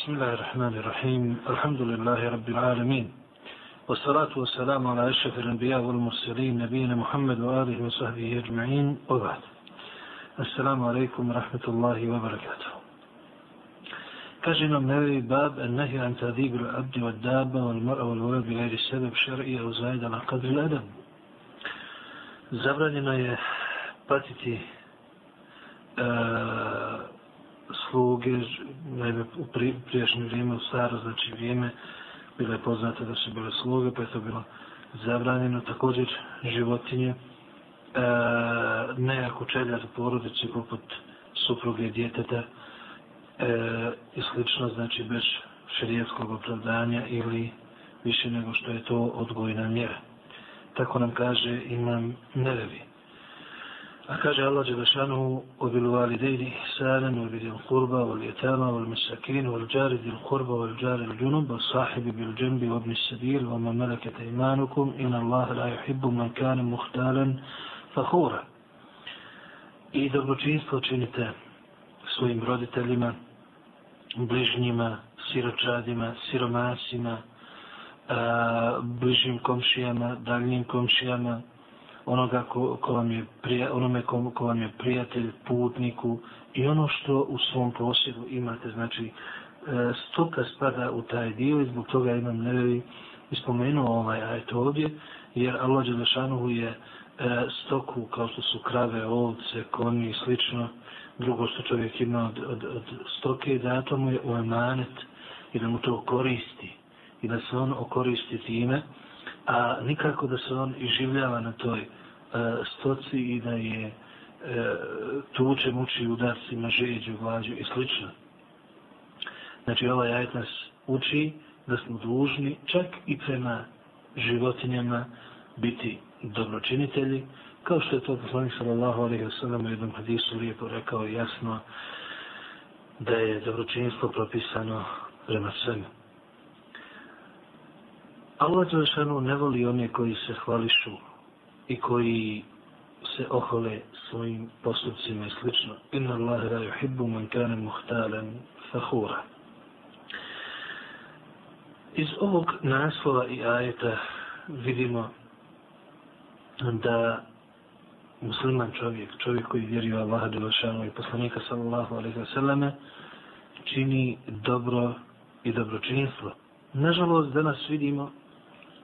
بسم الله الرحمن الرحيم الحمد لله رب العالمين والصلاة والسلام على أشرف الأنبياء والمرسلين نبينا محمد وآله وصحبه أجمعين وبعد السلام عليكم ورحمة الله وبركاته Kaže nam nevi bab النهي عن تأديب العبد والدابة والمرأة والولد بغير السبب شرعي أو زايد على قدر الأدب. Zabranjeno je patiti uh, sluge, naime u priješnje vrijeme, u staro, znači vrijeme, bilo je poznato da su bile sluge, pa je to bilo zabranjeno. Također životinje, e, ne čeljar za porodice poput supruge i djeteta e, i slično, znači bez šerijetskog opravdanja ili više nego što je to odgojna mjera. Tako nam kaže imam nerevi. A kaže Allah Đelešanu وبالوالدين إحسانا وبذي القربى واليتامى والمساكين والجار ذي القربى والجار الجنب والصاحب بالجنب وابن السبيل وما ملكت إيمانكم إن الله لا يحب من كان مختالا فخورا I dobročinstvo činite svojim roditeljima, bližnjima, siročadima, siromasima, bližnjim komšijama, daljnim komšijama, onoga ko, ko vam je prija, onome ko, ko vam je prijatelj, putniku i ono što u svom posjedu imate, znači e, stoka spada u taj dio i zbog toga imam nevevi ispomenuo ovaj ajto ovdje, jer Allah Đelešanuhu je e, stoku kao što su krave, ovce, konji i slično, drugo što čovjek ima od, od, od stoke, dato mu je u emanet i da mu to koristi. I da se on okoristi time, a nikako da se on iživljava na toj uh, E, stoci i da je e, tuče, muči udarcima, žeđu, glađu i slično. Znači ovaj ajet nas uči da smo dužni čak i prema životinjama biti dobročinitelji, kao što je to poslanik sallallahu alaihi wa sallam u jednom hadisu lijepo rekao jasno da je dobročinstvo propisano prema svemu. Allah Đelešanu ne voli one koji se hvališu i koji se ohole svojim postupcima i slično. Inna Allah la yuhibbu man kana muhtalan fakhura. Iz ovog naslova i ajeta vidimo da musliman čovjek, čovjek koji vjeruje u Allaha Đelešanu i poslanika sallallahu alaihi wa sallame, čini dobro i dobročinstvo. Nažalost, danas vidimo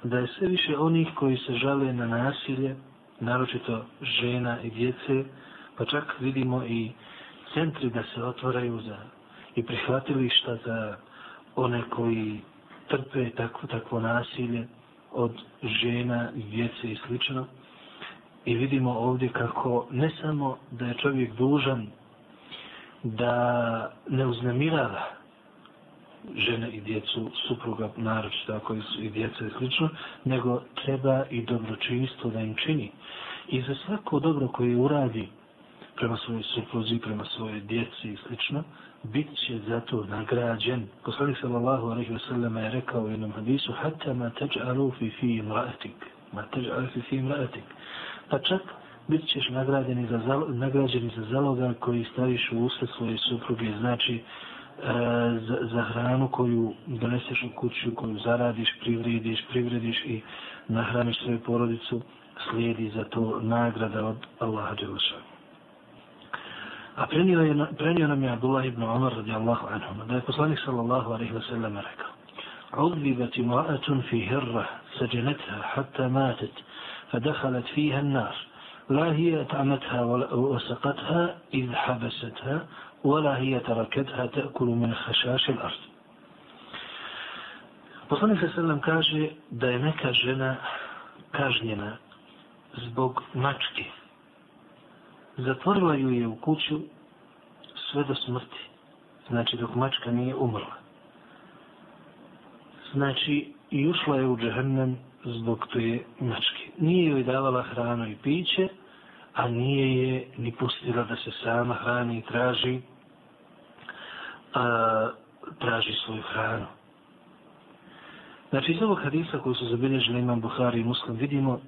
da je sve više onih koji se žale na nasilje, naročito žena i djece, pa čak vidimo i centri da se otvaraju za i prihvatilišta za one koji trpe takvo, takvo nasilje od žena i djece i slično. I vidimo ovdje kako ne samo da je čovjek dužan da ne uznemirava žene i djecu, supruga naročito ako su i djeca i slično, nego treba i dobročinstvo da im čini. I za svako dobro koje uradi prema svojoj supruzi, prema svojoj djeci i slično, bit će zato nagrađen. Poslanik sallallahu alaihi wa sallam je rekao u jednom hadisu hatta ma teđalu fi fi imraatik. Ma teđalu fi fi imraatik. Pa čak bit ćeš nagrađeni za, zalo, nagrađeni za zaloga koji staviš u usta svoje supruge. Znači, za, za hranu koju doneseš u kuću, koju zaradiš, privrediš, privrediš i nahraniš svoju porodicu, slijedi za to nagrada od Allaha Đelša. A prenio, je, prenio nam je Abdullah ibn Umar radijallahu anhu, da je poslanik sallallahu alaihi wa sallam rekao عذبت امرأة في هرة سجنتها حتى ماتت فدخلت فيها النار لا هي أطعمتها وسقتها إذ حبستها ولا هي تركتها تأكل من خشاش الأرض Poslanik se sallam kaže da je neka žena kažnjena zbog mačke. Zatvorila ju je u kuću sve do smrti. Znači dok mačka nije umrla. Znači i ušla je u džahnem zbog je mačke. Nije joj davala hranu i piće, a nije je ni pustila da se sama hrani i traži a, traži svoju hranu. Znači, iz ovog hadisa koji su zabilježili imam Buhari i Muslim, vidimo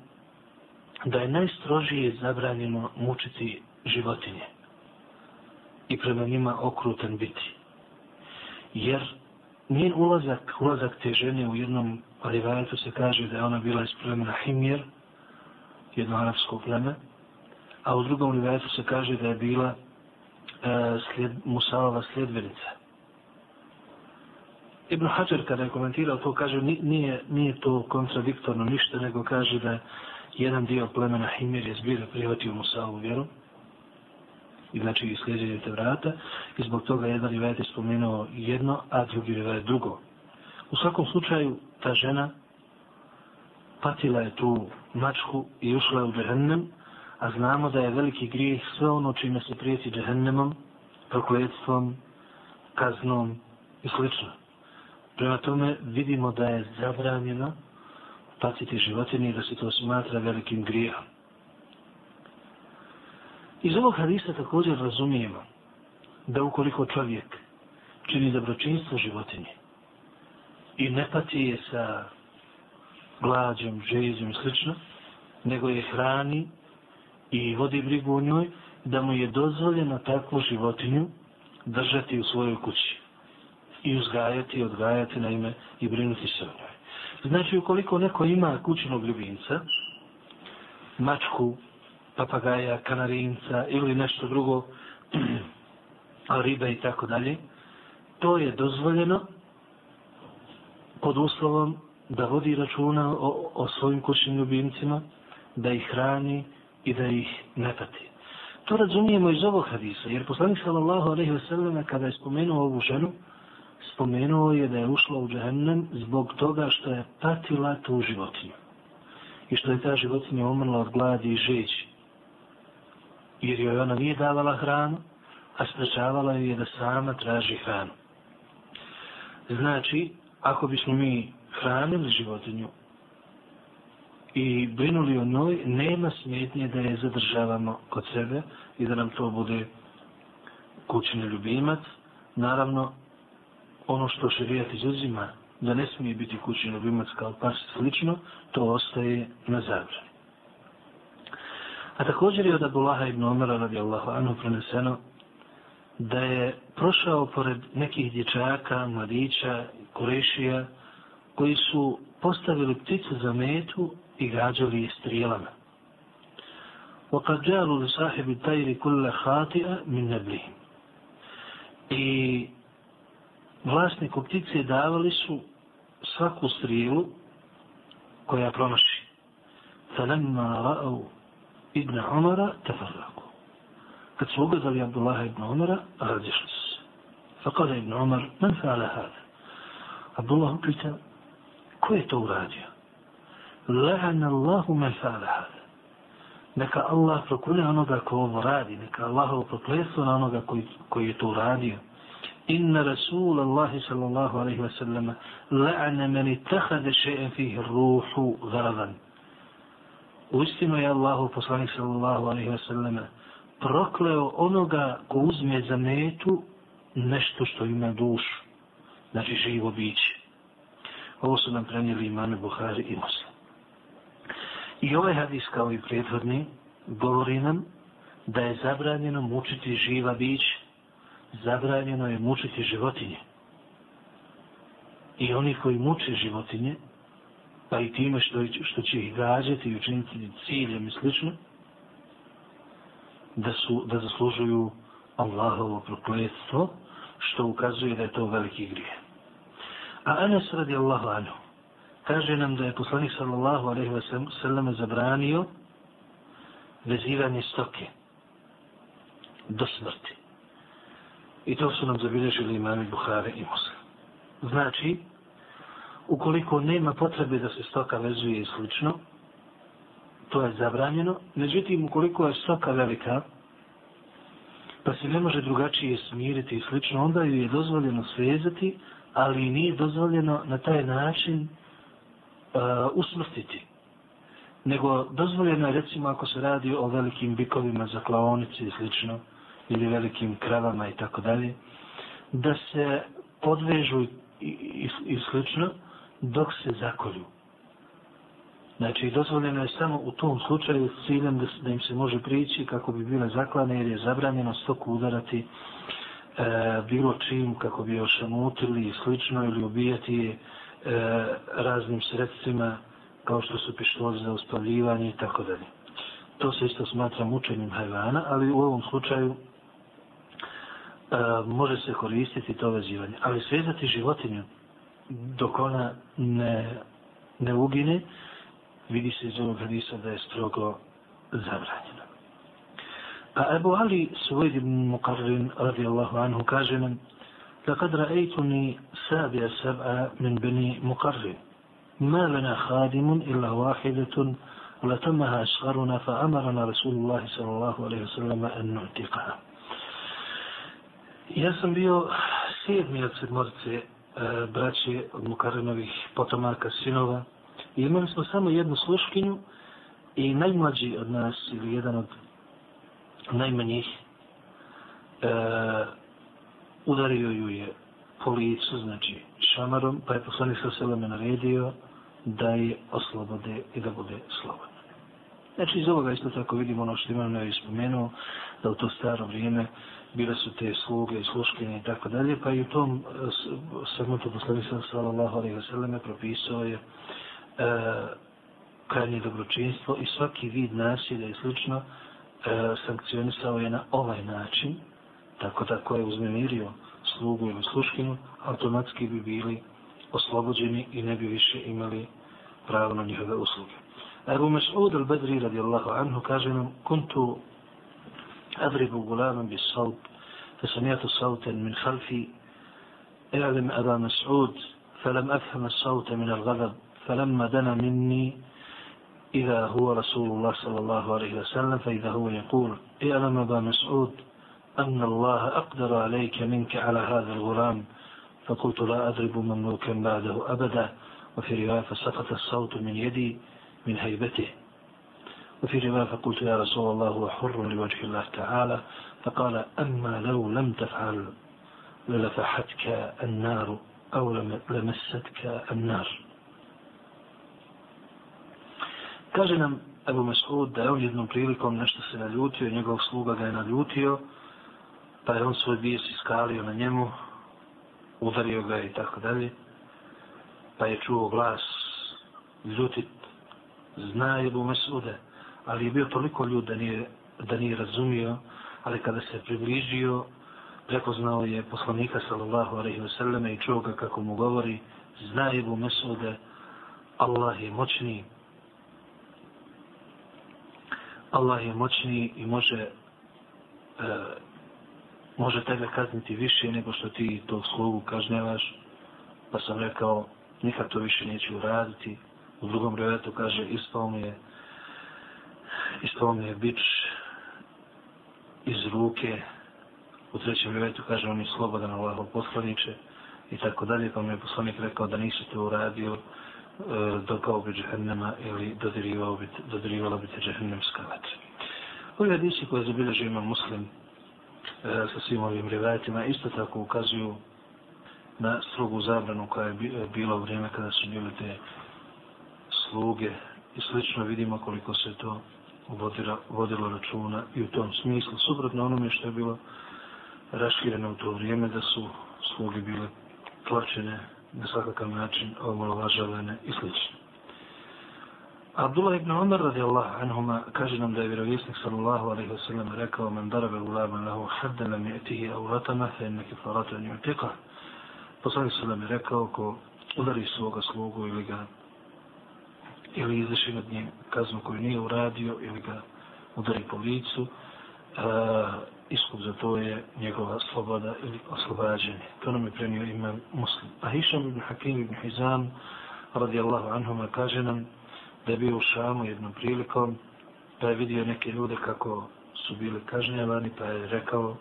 da je najstrožije zabranjeno mučiti životinje i prema njima okrutan biti. Jer njen ulazak, ulazak te žene u jednom rivajetu se kaže da je ona bila iz plemena Himjer, jedno arapsko pleme, a u drugom rivajetu se kaže da je bila E, slijed, Musaova sljedbenica. Ibn Hajar kada je komentirao to kaže nije, nije to kontradiktorno ništa nego kaže da jedan dio plemena Himir je zbira prihvatio Musaovu vjeru i znači i sljeđenje te vrata i zbog toga jedan rivajet je spomenuo jedno a drugi rivajet drugo. U svakom slučaju ta žena patila je tu mačku i ušla u džehennem a znamo da je veliki grijeh sve ono čime se prijeti džehennemom prokletstvom kaznom i slično. Prema tome vidimo da je zabranjeno patiti životinje i da se to smatra velikim grijehom. Iz ovog hadisa također razumijemo da ukoliko čovjek čini dobročinstvo životinje i ne pati je sa glađom, željom i slično, nego je hrani i vodi brigu o njoj, da mu je dozvoljeno takvu životinju držati u svojoj kući i uzgajati, i odgajati na ime i brinuti se o njoj. Znači, ukoliko neko ima kućnog ljubimca, mačku, papagaja, kanarinca ili nešto drugo, ribe i tako dalje, to je dozvoljeno pod uslovom da vodi računa o, o svojim kućnim ljubimcima, da ih hrani i da ih ne pati. To razumijemo iz ovog hadisa, jer poslanik sallallahu alaihi wa sallam kada je spomenuo ovu ženu, spomenuo je da je ušla u džahennem zbog toga što je patila tu životinju. I što je ta životinja umrla od gladi i žeći. Jer joj ona nije davala hranu, a sprečavala je da sama traži hranu. Znači, ako bismo mi hranili životinju i brinuli o njoj, nema smetnje da je zadržavamo kod sebe i da nam to bude kućni ljubimac. Naravno, ono što šerijat izuzima da ne smije biti kućni ljubimac kao pas slično, to ostaje na zabrani. A također je od Abulaha ibn Omara radijallahu anhu preneseno da je prošao pored nekih dječaka, mladića, kurešija, koji su postavili pticu za metu i gađali je strijelama. وقد جعلوا لصاحب الطير كل خاطئة من نبلهم. I vlasniku ptice davali su svaku strijelu koja promaši. Falemma ra'u ibn Umara tefarraku. Kad su ugledali Abdullah ibn Umara, razišli su. Fakada ibn Umar, men fa'ala hada? Abdullah upita, ko je to uradio? la'an Allahu men fa'ala. Neka Allah prokune onoga ko ovo radi, neka Allah ovo na onoga koji, koji je to uradio. Inna Rasul Allahi sallallahu alaihi wa sallama la'ana meni tahade še'en fihi ruhu gharadan. Uistino je Allahu poslanik sallallahu alaihi wa sallama prokleo onoga ko uzme za metu nešto što ima dušu, znači živo biće. Ovo su nam prenijeli imame Buhari i Muslim. I ovaj hadis kao i prethodni govori nam da je zabranjeno mučiti živa bić, zabranjeno je mučiti životinje. I oni koji muče životinje, pa i time što, što će ih gađati i učiniti ciljem i slično, da, su, da zaslužuju Allahovo prokletstvo, što ukazuje da je to veliki grije. A Anas radi Allahu anhu, kaže nam da je poslanik sallallahu alaihi wa sallam zabranio vezivanje stoke do smrti. I to su nam zabilježili imami Buhare i Muslim. Znači, ukoliko nema potrebe da se stoka vezuje i slično, to je zabranjeno. Međutim, ukoliko je stoka velika, pa se ne može drugačije smiriti i slično, onda ju je dozvoljeno svezati, ali nije dozvoljeno na taj način E, usmrtiti. Nego dozvoljeno je, recimo, ako se radi o velikim bikovima za klaonice i slično, ili velikim kravama i tako dalje, da se podvežu i, i, i slično dok se zakolju. Znači, dozvoljeno je samo u tom slučaju s ciljem da, da im se može prići kako bi bile zaklane, jer je zabranjeno stoku udarati e, bilo čim kako bi ošamutili i slično ili ubijati je E, raznim sredstvima kao što su pištoli za uspavljivanje i tako dalje. To se isto smatra mučenjem hajvana, ali u ovom slučaju e, može se koristiti to vezivanje. Ali svezati životinju dok ona ne, ne ugine, vidi se iz ovog hadisa da je strogo zabranjeno. A Ebu Ali Suvaid ibn Muqarrin radijallahu anhu kaže nam لقد رأيتني سابع سبعة من بني مقرن ما لنا خادم إلا واحدة ولتمها أشغرنا فأمرنا رسول الله صلى الله عليه وسلم أن نعتقها Ja sam bio sedmi od sedmorice e, braće od Mukarenovih potomaka sinova i imali smo samo jednu sluškinju i najmlađi od nas ili jedan od najmanjih e, udario ju je po licu, znači šamarom, pa je poslanik sa seleme naredio da je oslobode i da bude slobodna. Znači iz ovoga isto tako vidimo ono što imam ne spomenuo, da u to staro vrijeme bile su te sluge i sluškinje i tako dalje, pa i u tom e, segmentu poslanik sa sallallahu alaihi wa sallam propisao je e, krajnje dobročinstvo i svaki vid nasilja i slično e, sankcionisao je na ovaj način, tako da ko je uznemirio slugu ili sluškinu, automatski bi bili oslobođeni i ne bi više imali pravo na njihove usluge. Ebu Mas'ud al-Badri radijallahu anhu kaže nam, kuntu adribu gulaman bis saut, فسمعت صوتا من خلفي اعلم أبا مسعود فلم أفهم الصوت من الغضب فلما دنا مني إذا هو رسول الله صلى الله عليه وسلم فإذا هو يقول اعلم أبا مسعود أن الله أقدر عليك منك على هذا الغلام فقلت لا أضرب مملوكا بعده أبدا. وفي رواية فسقط الصوت من يدي من هيبته. وفي رواية فقلت يا رسول الله هو حر لوجه الله تعالى. فقال أما لو لم تفعل للفحتك النار أو لمستك النار. Kaže nam Ebu Mesud da je on jednom prilikom nešto se naljutio, pa je on svoj bijes iskalio na njemu, udario ga i tako dalje, pa je čuo glas ljutit, zna Ebu Mesude, ali je bio toliko ljud da nije, da nije razumio, ali kada se približio, prepoznao je poslanika sallallahu alaihi wasallam i čuo ga kako mu govori, zna Ebu Mesude, Allah je moćni, Allah je moćni i može e, može tebe kazniti više nego što ti tog slugu kažnjavaš. Pa sam rekao, nikad to više neću uraditi. U drugom revetu kaže, ispao mi je ispao mi je bič iz ruke. U trećem revetu kaže, on je slobodan Allahov poslaniče i tako dalje. Pa mi je poslanik rekao da nisi to uradio E, dokao bi džehennema ili dodirivala bi te džehennemska vatra. Ovi hadisi koje zabilježi ima muslim E, sa svim ovim rivajetima isto tako ukazuju na strogu zabranu koja je e, bila u vrijeme kada su bile te sluge i slično vidimo koliko se to vodilo, vodilo računa i u tom smislu suprotno onome što je bilo rašireno u to vrijeme da su sluge bile tlačene na svakakav način omalovažavane i slično. Abdullah ibn Umar radijallahu anhuma kaže nam da je vjerovjesnik sallallahu alaihi wa sallam rekao man darabe ulama lahu hadda lam yatihi aw latama fe enne kifaratu an ju'tika. Poslanik sallam je rekao ko udari svoga slugu ili ga ili izdeši nad njim kaznu koju nije uradio ili ga udari po licu iskup za to je njegova sloboda ili oslobađanje. To nam je prenio imam muslim. A Hišam ibn Hakim ibn Hizam radijallahu anhuma kaže nam da je bio u Šamu jednom prilikom da je vidio neke ljude kako su bili kažnjavani pa je rekao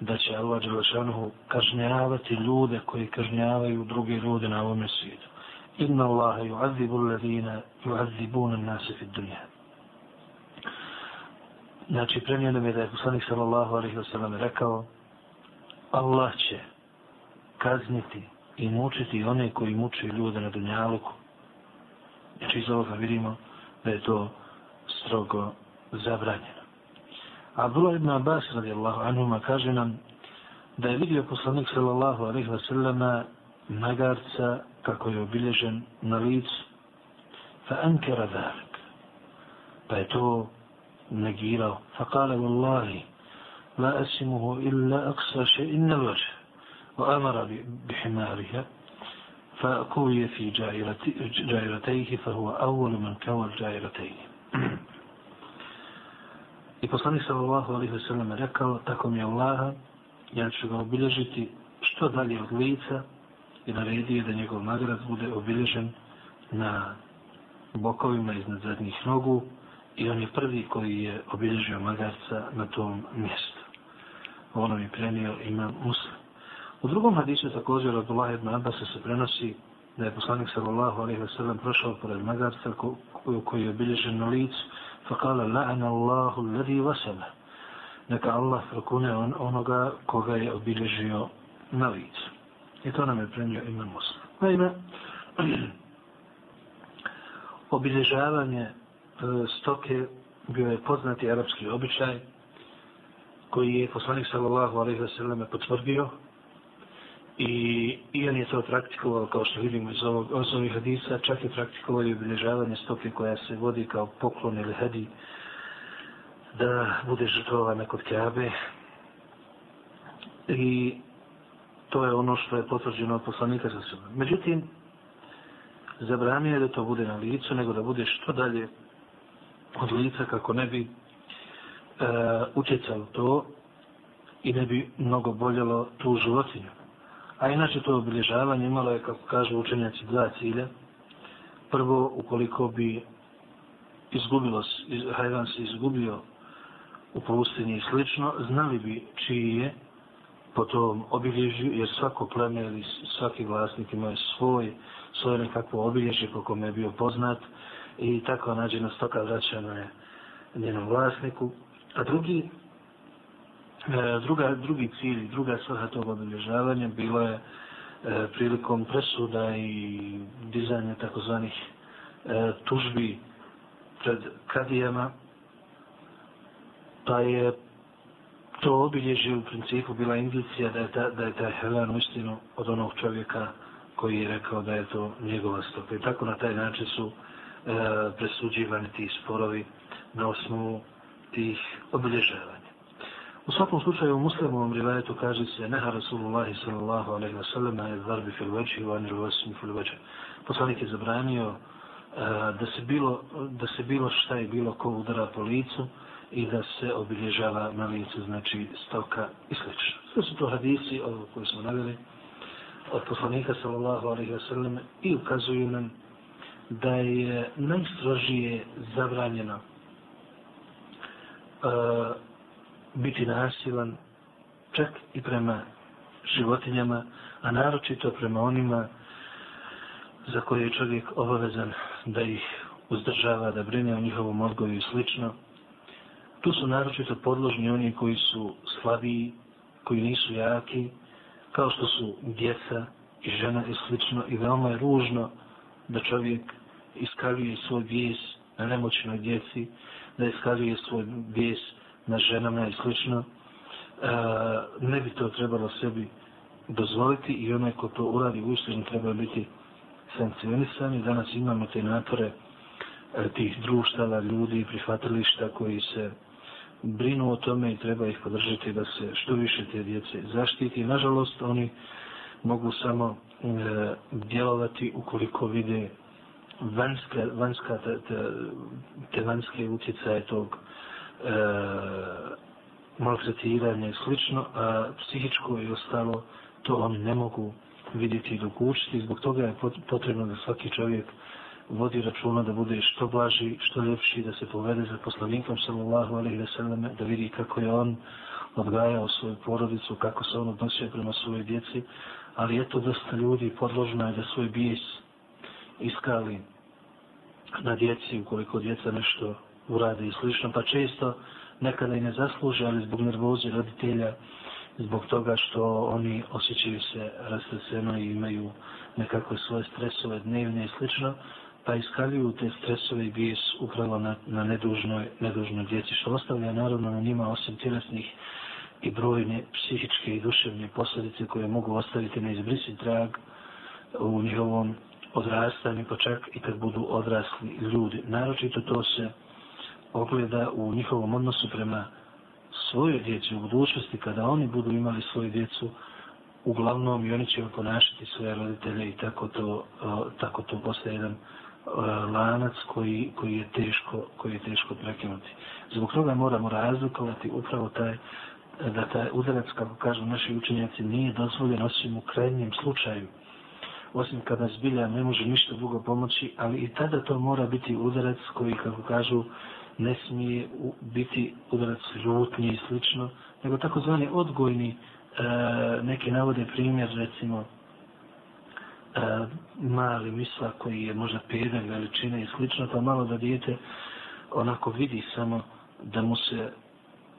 da će Allah Đelešanuhu kažnjavati ljude koji kažnjavaju druge ljude na ovome svijetu. Inna Allaha ju'azibu ladina ju'azibuna nase fi dunja. Znači, premijeno je da je poslanik sallallahu alaihi wa sallam rekao Allah će kazniti i mučiti one koji muče ljude na dunjaluku. Znači, iz ovoga vidimo da je to strogo zabranjeno. Abdullah ibn Abbas radijallahu anhuma kaže nam da je vidio poslanik sallallahu alaihi wasallama magarca kako je obilježen na licu. Fa ankara dhalik. Pa je to negirao. Fa kale wallahi la asimuhu illa aksa še inna vađe wa amara bi himariha. فكوي في جائرتيه فهو أول من كوى الجائرتين I poslanik sallallahu alaihi wa sallam rekao, tako mi je Allaha, ja ću ga obilježiti što dalje od lica i naredio da njegov nagrad bude obilježen na bokovima iznad zadnjih nogu i on je prvi koji je obilježio magarca na tom mjestu. Ovo nam je prenio imam muslim. U drugom hadisu također od Allah ibn Abbas se prenosi da je poslanik sallallahu alaihi wa sallam prošao pored magarca koji je obilježen na licu fa kala la'ana Allahu alladhi wasala neka Allah prokune on, onoga koga je obilježio na licu. I to nam je prenio ime Muslim. Naime, obilježavanje e, stoke bio je poznati arapski običaj koji je poslanik sallallahu alaihi wa sallam potvrdio i, i on je to praktikovao kao što vidimo iz ovog iz ovih hadisa, čak je praktikovao i obilježavanje stoke koja se vodi kao poklon ili hedi da bude žrtvovana kod Kabe i to je ono što je potvrđeno od poslanika za sebe. Međutim, zabranio je da to bude na licu, nego da bude što dalje od lica kako ne bi e, utjecalo to i ne bi mnogo boljelo tu životinju. A inače to obilježavanje imalo je, kako kažu učenjaci, dva cilja. Prvo, ukoliko bi izgubilo, hajvan se izgubio u pustinji i slično, znali bi čiji je po tom obilježju, jer svako pleme ili svaki vlasnik ima svoj, svoje nekakvo obilježje po kome je bio poznat i tako nađena stoka vraćana je njenom vlasniku. A drugi, E, druga, drugi cilj, druga svrha tog obilježavanja bilo je e, prilikom presuda i dizanja takozvanih e, tužbi pred kadijama, pa je to obilježje u principu bila indicija da je, ta, da je taj Helan uistinu od onog čovjeka koji je rekao da je to njegova stopa. I tako na taj način su e, presuđivani ti sporovi na osnovu tih obilježavanja. U svakom slučaju u muslimovom rivajetu kaže se neha Rasulullahi sallallahu alaihi wa sallam na zarbi fil veći i vani ruvasmi fil veći. Poslanik je zabranio uh, da se bilo da se bilo šta je bilo ko udara po licu, i da se obilježava na licu, znači stoka i sl. Sve su to hadisi ovo koje smo navjeli od poslanika sallallahu alaihi wa sallam i ukazuju nam da je najstrožije zabranjeno uh, biti nasilan čak i prema životinjama, a naročito prema onima za koje je čovjek obavezan da ih uzdržava, da brine o njihovom odgoju i slično, Tu su naročito podložni oni koji su slabiji, koji nisu jaki, kao što su djeca i žena i slično. I veoma je ružno da čovjek iskaljuje svoj bijes na nemoćnoj djeci, da iskaljuje svoj bijes na ženama i slično. E, ne bi to trebalo sebi dozvoliti i onaj ko to uradi u treba biti sankcionisani. Danas imamo te napore e, tih društava, ljudi i prihvatilišta koji se brinu o tome i treba ih podržati da se što više te djece zaštiti. Nažalost, oni mogu samo e, djelovati ukoliko vide vanjska, vanjska te, te, te vanjske utjecaje tog e, maltretiranja i slično, a psihičko i ostalo to oni ne mogu vidjeti i dokučiti. Zbog toga je potrebno da svaki čovjek vodi računa da bude što blaži, što ljepši, da se povede za poslanikom sallallahu alaihi ve selleme, da vidi kako je on odgajao svoju porodicu, kako se on odnosio prema svojoj djeci, ali eto dosta ljudi podložno je da svoj bijes iskali na djeci, ukoliko djeca nešto urade i slično, pa često nekada i ne zasluže, ali zbog nervoze roditelja, zbog toga što oni osjećaju se rastreseno i imaju nekakve svoje stresove dnevne i slično, pa iskaljuju te stresove i bijes upravo na, na nedužnoj, nedužnoj djeci, što ostavlja naravno na njima osim tjelesnih i brojne psihičke i duševne posljedice koje mogu ostaviti na izbrisi trag u njihovom odrastanju, pa čak i kad budu odrasli ljudi. Naročito to se ogleda u njihovom odnosu prema svojoj djeci u budućnosti, kada oni budu imali svoju djecu, uglavnom i oni će ponašati svoje roditelje i tako to, e, tako to postaje jedan e, lanac koji, koji, je teško, koji je teško prekinuti. Zbog toga moramo razlikovati upravo taj da taj udarac, kako kažu naši učenjaci, nije dozvoljen osim u krajnjem slučaju. Osim kada zbilja ne može ništa drugo pomoći, ali i tada to mora biti udarac koji, kako kažu, ne smije biti udarac ljutnji i slično, nego takozvani odgojni, e, neki navode primjer, recimo, e, mali misla koji je možda pedan veličine i slično, pa malo da dijete onako vidi samo da mu se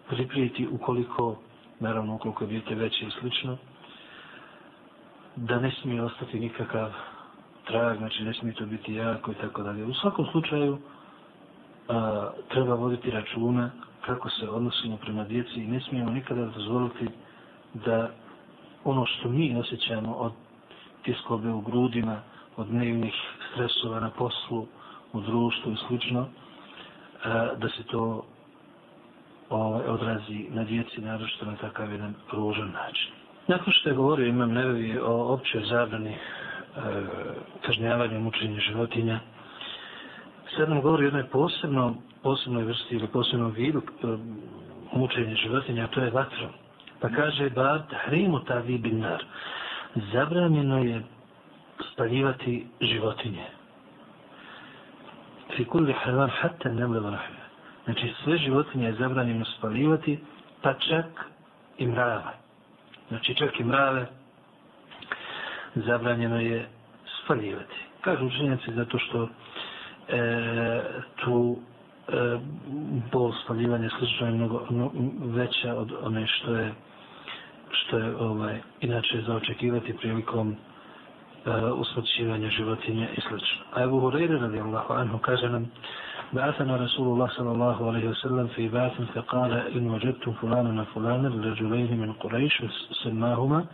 priprijeti ukoliko, naravno ukoliko je dijete veće i slično, da ne smije ostati nikakav trag, znači ne smije to biti jako i tako dalje. U svakom slučaju a, treba voditi računa kako se odnosimo prema djeci i ne smijemo nikada dozvoliti da ono što mi osjećamo od tiskobe u grudima, od dnevnih stresova na poslu, u društvu i slično, da se to ovaj, odrazi na djeci, naročito na takav jedan ružan način. Nakon što je govorio imam nevevi o općoj zabrani e, kažnjavanja mučenja životinja, sad nam govori o jednoj posebno, posebnoj vrsti ili posebnom vidu e, mučenja životinja, to je vatro. Pa kaže, ba tahrimu ta vi binar. Zabranjeno je spaljivati životinje. Fi kulli havan hatta nemle vrahve. Znači sve životinje je zabranjeno spaljivati, pa čak i mrave. Znači čak i mrave zabranjeno je spaljivati. Kažu učenjaci zato što e, tu e, bol spaljivanja slično je mnogo, mnogo veća od one što je što je ovaj inače za očekivati prilikom uh, usmrćivanja životinja i slično. A Ebu Hureyre radijallahu anhu kaže nam بعثنا رسول الله صلى الله عليه وسلم في بعث فقال إن وجدتم فلانا وفلانا رجلين من قريش سماهما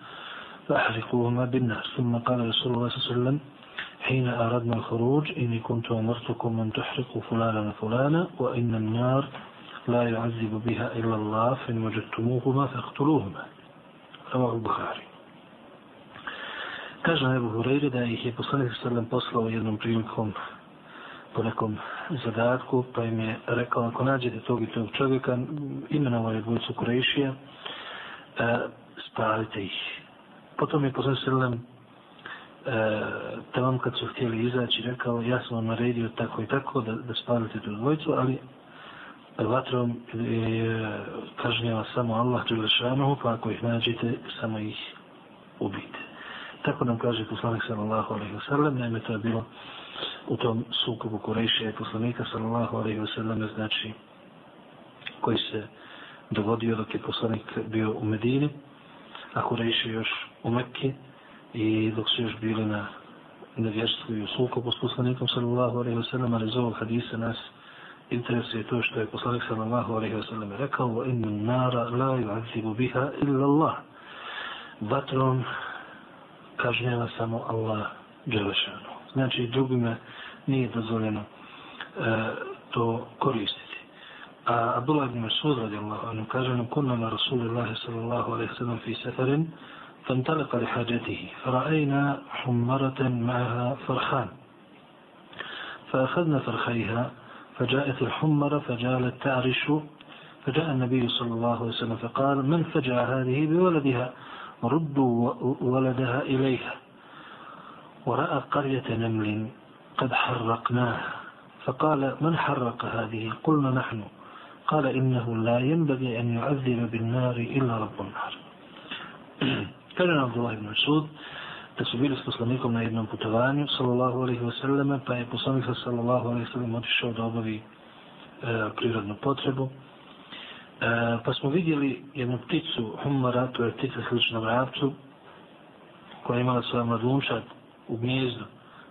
فأحرقوهما بالنار ثم قال رسول الله صلى الله عليه وسلم حين أردنا الخروج إني كنت أمرتكم أن تحرقوا فلانا وفلانا وإن النار لا يعذب بها إلا الله فإن وجدتموهما فاقتلوهما رواه البخاري كاجا أبو هريرة دائه صلى الله عليه وسلم بصلوا ويدنم بريمكم po nekom zadatku, pa im je rekao, ako nađete tog i tog čovjeka, imenovo je dvojicu Kurešija, e, spalite ih. Potom je poslednje e, tamo kad su htjeli izaći, rekao, ja sam vam naredio tako i tako da, da spalite tu dvojicu, ali vatrom je kažnjava samo Allah Đelešanohu, pa ako ih nađete, samo ih ubite. Tako nam kaže poslanik sallallahu alaihi wa sallam, naime to je bilo u tom sukobu Kurejšija i poslanika sallallahu alaihi wa sallam, znači koji se dogodio dok je poslanik bio u Medini, a Kurejšija još u Mekke i dok su još bili na nevjerstvu i u sukobu s poslanikom sallallahu alaihi wa sallam, ali iz ovog hadisa nas interesuje to što je poslanik sallallahu alaihi wa sallam rekao wa innu nara la yu'azibu biha illa Allah. Vatrom kažnjava samo Allah dželešanu. Znači drugima nije dozvoljeno e, to koristiti. A Abdullah ibn Masud radijallahu anhu kaže nam kunna na Rasulillahi sallallahu alaihi wa sallam fi seferin فانطلق لحاجته. فرأينا حمرة معها فرخان. فأخذنا فرخيها فجاءت الحمرة فجالت تعرش. فجاء النبي صلى الله عليه وسلم فقال من فجع هذه بولدها؟ ردوا ولدها إليها. ورأى قرية نمل قد حرقناها. فقال من حرق هذه؟ قلنا نحن. قال إنه لا ينبغي أن يعذب بالنار إلا رب النار. kaže nam Abdullah ibn Masud, da su bili s poslanikom na jednom putovanju, sallallahu alaihi wa sallam, pa je poslanik sallallahu alaihi wa sallam otišao da obavi e, prirodnu potrebu. E, pa smo vidjeli jednu pticu, humara, to je ptica slična vrapcu, koja je imala svoja mladunčad u gnjezdu.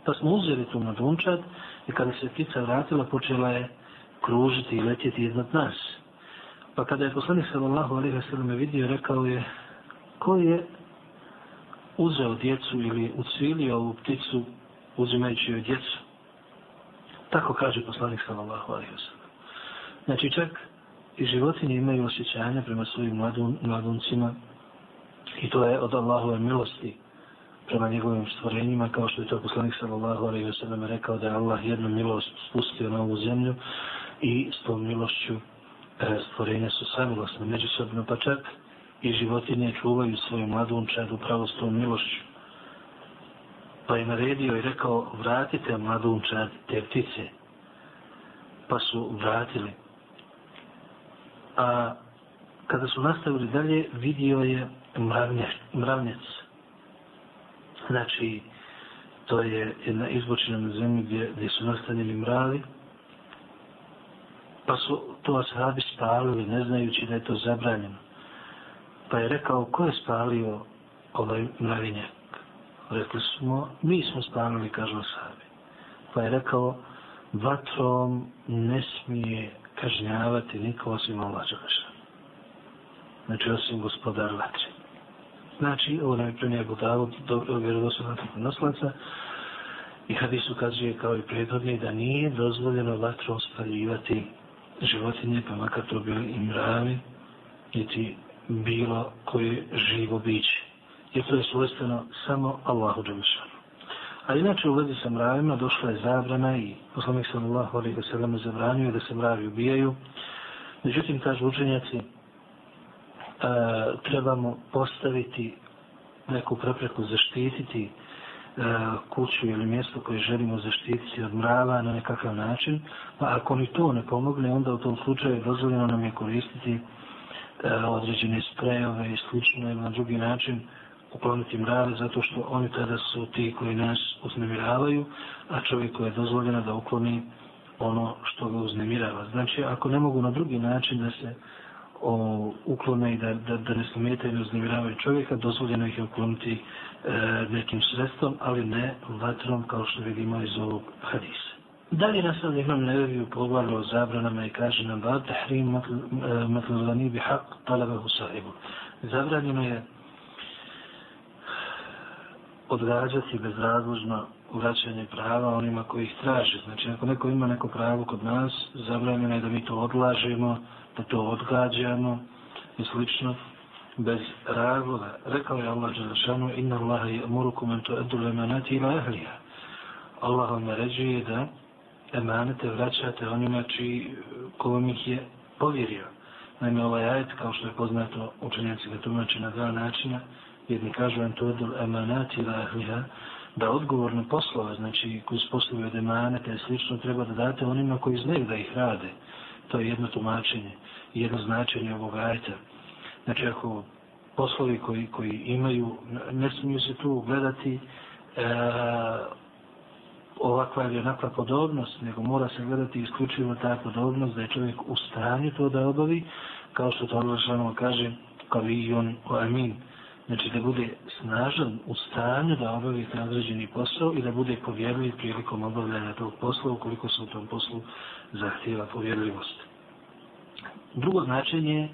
Pa smo uzeli tu mladunčad i kada se ptica vratila, počela je kružiti i letjeti iznad nas. Pa kada je poslanik sallallahu alaihi wa sallam vidio, rekao je, ko je uzeo djecu ili ucvilio ovu pticu uzimajući joj djecu? Tako kaže poslanik sallallahu alaihi wa sallam. Znači čak i životinje imaju osjećanja prema svojim mladun, mladuncima i to je od Allahove milosti prema njegovim stvorenjima, kao što je to poslanik sallallahu alaihi wa sallam rekao da je Allah jednu milost spustio na ovu zemlju i s tom milošću e, stvorenja su samilosne međusobno, pa čak i životinje čuvaju svoju mladunčad upravo s tom milošću. Pa je naredio i rekao, vratite mladunčad te ptice. Pa su vratili. A kada su nastavili dalje, vidio je mravnjec. Znači, to je jedna izbočina na zemlji gdje, gdje su nastanili mravi. Pa su to ashabi spalili, ne znajući da je to zabranjeno. Pa je rekao, ko je spalio ovaj mravinjak? Rekli smo, mi smo spalili, kažu ashabi. Pa je rekao, vatrom ne smije kažnjavati niko osim Allah Đelešan. Znači, osim gospodar vatre. Znači, ovo nam je premijer Budavod, dobro vjerodostavno noslaca, i hadis ukazuje kao i prethodni da nije dozvoljeno vatrom spaljivati životinje, pa makar to bili i mravi, niti bilo koje živo biće. I to je svojstveno samo Allahu Đelešanu. A inače u vezi sa mravima došla je zabrana i poslanik sallallahu alaihi wa sallam zabranio da se mravi ubijaju. Međutim, kažu učenjaci, e, trebamo postaviti neku prepreku, zaštititi e, kuću ili mjesto koje želimo zaštititi od mrava na nekakav način. Pa ako ni to ne pomogne, onda u tom slučaju dozvoljeno nam je koristiti e, E, određene sprejove i slično ili na drugi način ukloniti mrave zato što oni tada su ti koji nas uznemiravaju, a čovjeku je dozvoljeno da ukloni ono što ga uznemirava. Znači, ako ne mogu na drugi način da se o, uklone i da, da, da ne smetaju i uznemiravaju čovjeka, dozvoljeno ih je ukloniti e, nekim sredstvom, ali ne vatrom kao što vidimo iz ovog hadisa. Dalje nas imam imam neveviju poglavlju o zabranama i kaže nam da tahrim matlulani e, bi haq talabahu sahibu. Zabranjeno je odgađati bezrazložno vraćanje prava onima koji ih traže. Znači, ako neko ima neko pravo kod nas, zabranjeno je da mi to odlažemo, da to odgađamo i slično, bez razloga. Rekao je Allah Đelešanu, inna Allaha je murukum en to edu lemanati ila ehlija. Allah vam naređuje da emanete vraćate onima čiji, ko vam ih je povjerio. Naime, ovaj ajet, kao što je poznato učenjaci ga tumače na dva načina, jedni kažu en to edul emanati ila da odgovorne poslove, znači koji su poslovi od emanete i slično, treba da date onima koji znaju da ih rade. To je jedno tumačenje, jedno značenje ovog ajeta. Znači ako poslovi koji, koji imaju, ne smiju se tu gledati e, ovakva ili onakva podobnost, nego mora se gledati isključivo ta podobnost da je čovjek u stanju to da obavi, kao što to Allah kaže, kao i on o amin znači da bude snažan u stanju da obavi taj određeni posao i da bude povjerljiv prilikom obavljanja tog posla ukoliko se u tom poslu zahtjeva povjerljivost. Drugo značenje,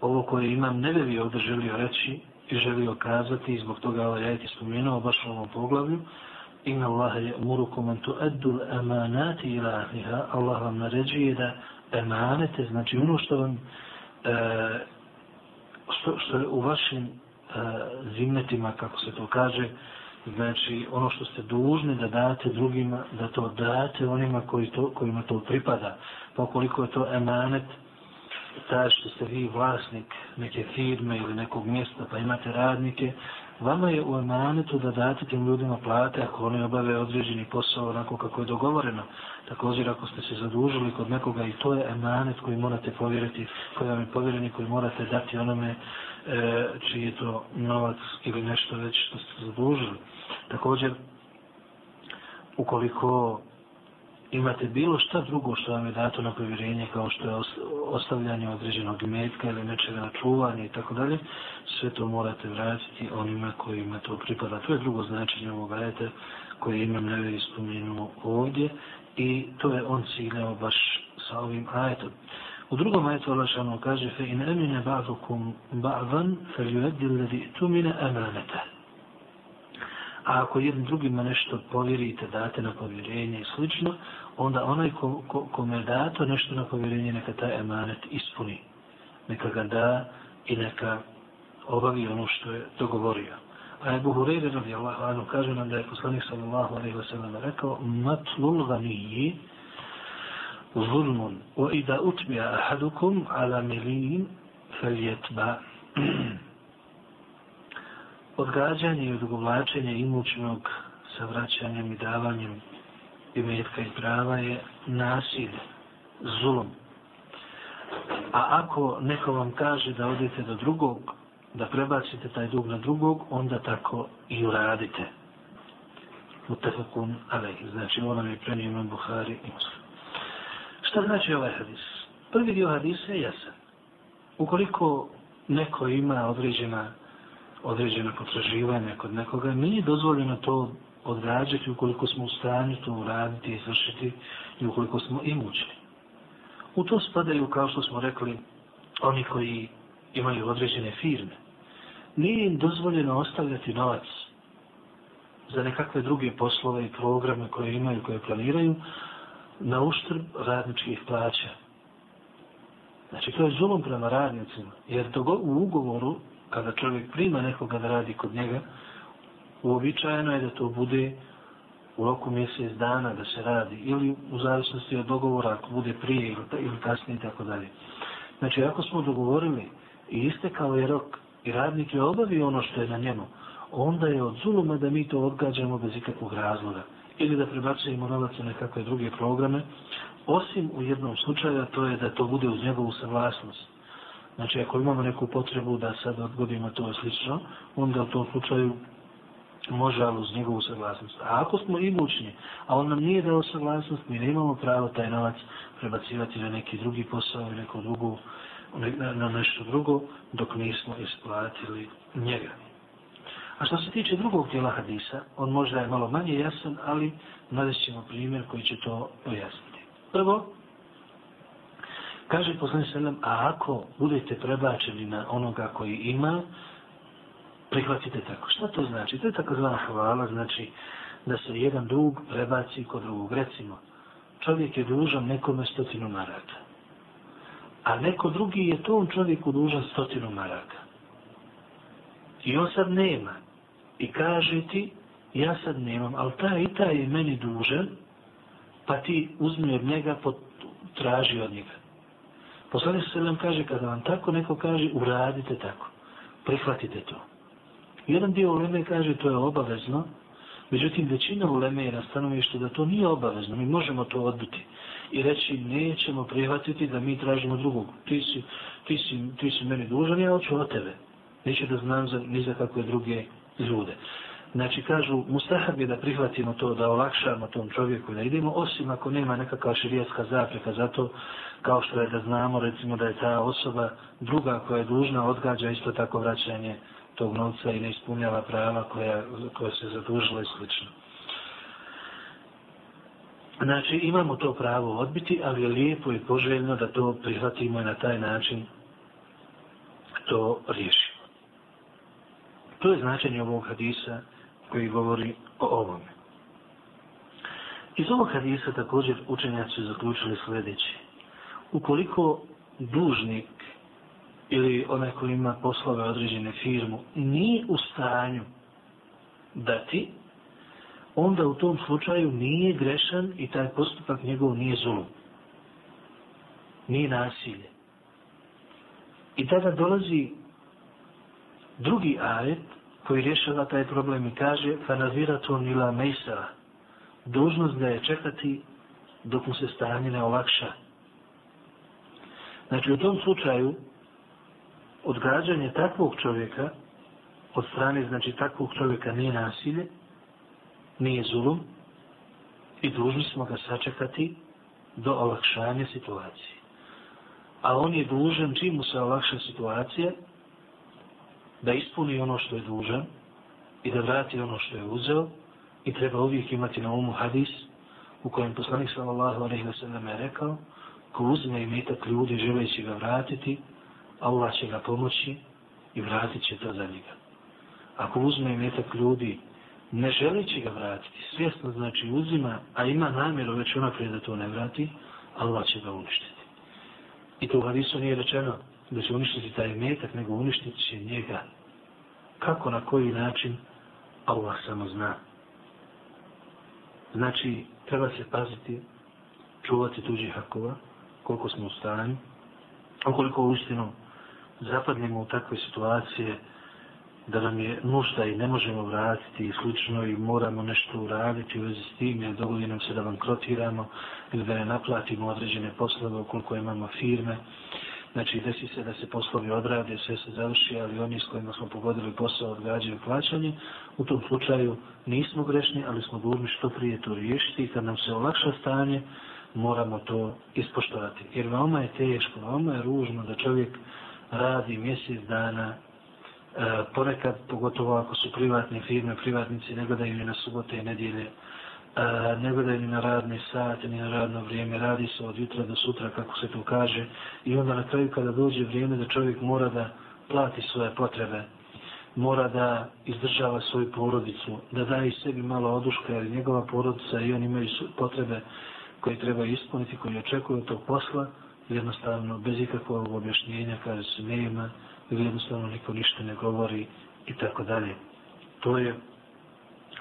ovo koje imam ne bi ovdje želio reći i želio kazati i zbog toga ovaj ajit je spomenuo baš u ovom poglavlju, Inna Allahe je murukum an tuaddu amanati ila ahliha. Allah vam naređuje da emanete, znači ono što vam e, što, što je u vašim e, zimnetima, kako se to kaže, znači ono što ste dužni da date drugima, da to date onima koji to, kojima to pripada. Pa koliko je to emanet, taj što ste vi vlasnik neke firme ili nekog mjesta, pa imate radnike, vama je u emanetu da date tim ljudima plate ako oni obave određeni posao onako kako je dogovoreno. Također ako ste se zadužili kod nekoga i to je emanet koji morate povjeriti, koji vam je povjereni, koji morate dati onome e, čiji je to novac ili nešto već što ste zadužili. Također, ukoliko imate bilo šta drugo što vam je dato na povjerenje kao što je ostavljanje određenog metka ili nečega na čuvanje i tako dalje, sve to morate vratiti onima kojima to pripada. To je drugo značenje ovog ajeta koje imam neveri spomenuo ovdje i to je on ciljao baš sa ovim ajetom. U drugom ajetu Allah šanu kaže fe in emine ba'dukum ba'van fel yuaddi alladhi tumina. A ako jednim drugima nešto povjerite, date na povjerenje i slično, onda onaj ko, ko, kome dato nešto na povjerenje, neka taj emanet ispuni. Neka ga da i neka obavi ono što je dogovorio. A Ebu Hureyre radijallahu anhu kaže nam da je poslanik sallallahu alaihi wa sallam rekao matlul ganiji zulmun wa ida utbija ahadukum ala milin fel jetba odgađanje i odugovlačenje imućnog sa vraćanjem i davanjem imetka i prava je nasilje, zulum. A ako neko vam kaže da odete do drugog da prebacite taj dug na drugog, onda tako i uradite. Mutafakun alej. Znači, ovo nam je prenio imam Buhari i Muslim. Šta znači ovaj hadis? Prvi dio hadisa je jasan. Ukoliko neko ima određena određena potraživanja kod nekoga, nije dozvoljeno to odrađati ukoliko smo u stanju to uraditi i izvršiti i ukoliko smo imućni. U to spadaju, kao što smo rekli, oni koji imaju određene firme nije im dozvoljeno ostavljati novac za nekakve druge poslove i programe koje imaju, koje planiraju, na uštrb radničkih plaća. Znači, to je zulom prema radnicima. Jer to u ugovoru, kada čovjek prima nekoga da radi kod njega, uobičajeno je da to bude u roku mjesec dana da se radi, ili u zavisnosti od dogovora, ako bude prije ili kasnije i tako dalje. Znači, ako smo dogovorili i istekao je rok i radnik je obavio ono što je na njemu, onda je od zuluma da mi to odgađamo bez ikakvog razloga. Ili da prebacujemo novac na nekakve druge programe, osim u jednom slučaju, to je da to bude uz njegovu savlasnost. Znači, ako imamo neku potrebu da sad odgodimo to slično, onda u tom slučaju može, ali uz njegovu saglasnost. A ako smo imućni, a on nam nije dao saglasnost, mi nemamo pravo taj novac prebacivati na neki drugi posao ili neko drugo, na nešto drugo dok nismo isplatili njega. A što se tiče drugog dijela hadisa, on možda je malo manje jasan, ali nadest ćemo primjer koji će to pojasniti. Prvo, kaže poslani sallam, a ako budete prebačeni na onoga koji ima, prihvatite tako. Šta to znači? To je takozvana hvala, znači da se jedan dug prebaci kod drugog. Recimo, čovjek je dužan nekome stotinu maraka a neko drugi je tom čovjeku dužan stotinu maraka. I on sad nema. I kaže ti, ja sad nemam, ali taj i taj je meni dužan, pa ti uzmi od njega, traži od njega. Poslanik se nam kaže, kada vam tako neko kaže, uradite tako. Prihvatite to. Jedan dio uleme kaže, to je obavezno, međutim, većina uleme je na stanovištu da to nije obavezno, mi možemo to odbiti i reći nećemo prihvatiti da mi tražimo drugog. Ti si, ti si, ti si meni dužan, ja hoću od tebe. neću da znam za, ni za kakve druge ljude. Znači, kažu, mustahab je da prihvatimo to, da olakšamo tom čovjeku da idemo, osim ako nema nekakva širijetska zapreka za to, kao što je da znamo, recimo, da je ta osoba druga koja je dužna, odgađa isto tako vraćanje tog novca i ne ispunjava prava koja, koja se zadužila i slično. Znači, imamo to pravo odbiti, ali je lijepo i poželjno da to prihvatimo i na taj način to riješimo. To je značenje ovog hadisa koji govori o ovome. Iz ovog hadisa također učenjaci zaključili sljedeće. Ukoliko dužnik ili onaj koji ima poslove određene firmu nije u stanju dati, onda u tom slučaju nije grešan i taj postupak njegov nije zulum. Nije nasilje. I tada dolazi drugi ajet koji rješava taj problem i kaže fanazira to nila mejsara. Dužnost da je čekati dok mu se stanje ne olakša. Znači u tom slučaju odgađanje takvog čovjeka od strane znači takvog čovjeka nije nasilje, nije zulum i dužni smo ga sačekati do olakšanja situacije. A on je dužan, čim mu se olakša situacija, da ispuni ono što je dužan i da vrati ono što je uzeo i treba uvijek imati na umu hadis u kojem poslanik sallallahu alejhi ve sellem je rekao ko uzme imetak ljudi želeći ga vratiti, Allah će ga pomoći i vratit će to za njega. Ako uzme i metak ljudi ne želeći ga vratiti, svjesno znači uzima, a ima namjeru već unaprijed da to ne vrati, Allah će ga uništiti. I to u hadisu nije rečeno da će uništiti taj metak, nego uništiti će njega. Kako, na koji način, Allah samo zna. Znači, treba se paziti, čuvati tuđih hakova, koliko smo u stanju, ukoliko u istinu zapadnemo u takve situacije da nam je nužda i ne možemo vratiti i slično i moramo nešto uraditi u vezi s tim, jer dogodi nam se da bankrotiramo ili da ne naplatimo određene poslove ukoliko imamo firme. Znači, desi se da se poslovi odrade, sve se završi, ali oni s kojima smo pogodili posao odgađaju plaćanje. U tom slučaju nismo grešni, ali smo dužni što prije to riješiti i kad nam se olakša stanje, moramo to ispoštovati. Jer veoma je teško, veoma je ružno da čovjek radi mjesec dana, e, ponekad, pogotovo ako su privatne firme, privatnici ne gledaju ni na subote i nedjelje, e, ne gledaju ni na radne sate, ni na radno vrijeme, radi se od jutra do sutra, kako se to kaže, i onda na kraju kada dođe vrijeme da čovjek mora da plati svoje potrebe, mora da izdržava svoju porodicu, da daje sebi malo oduška, jer njegova porodica i on imaju potrebe koje treba ispuniti, koje očekuju od tog posla, jednostavno, bez ikakvog objašnjenja, kaže se nema, ili jednostavno niko ništa ne govori i tako dalje. To je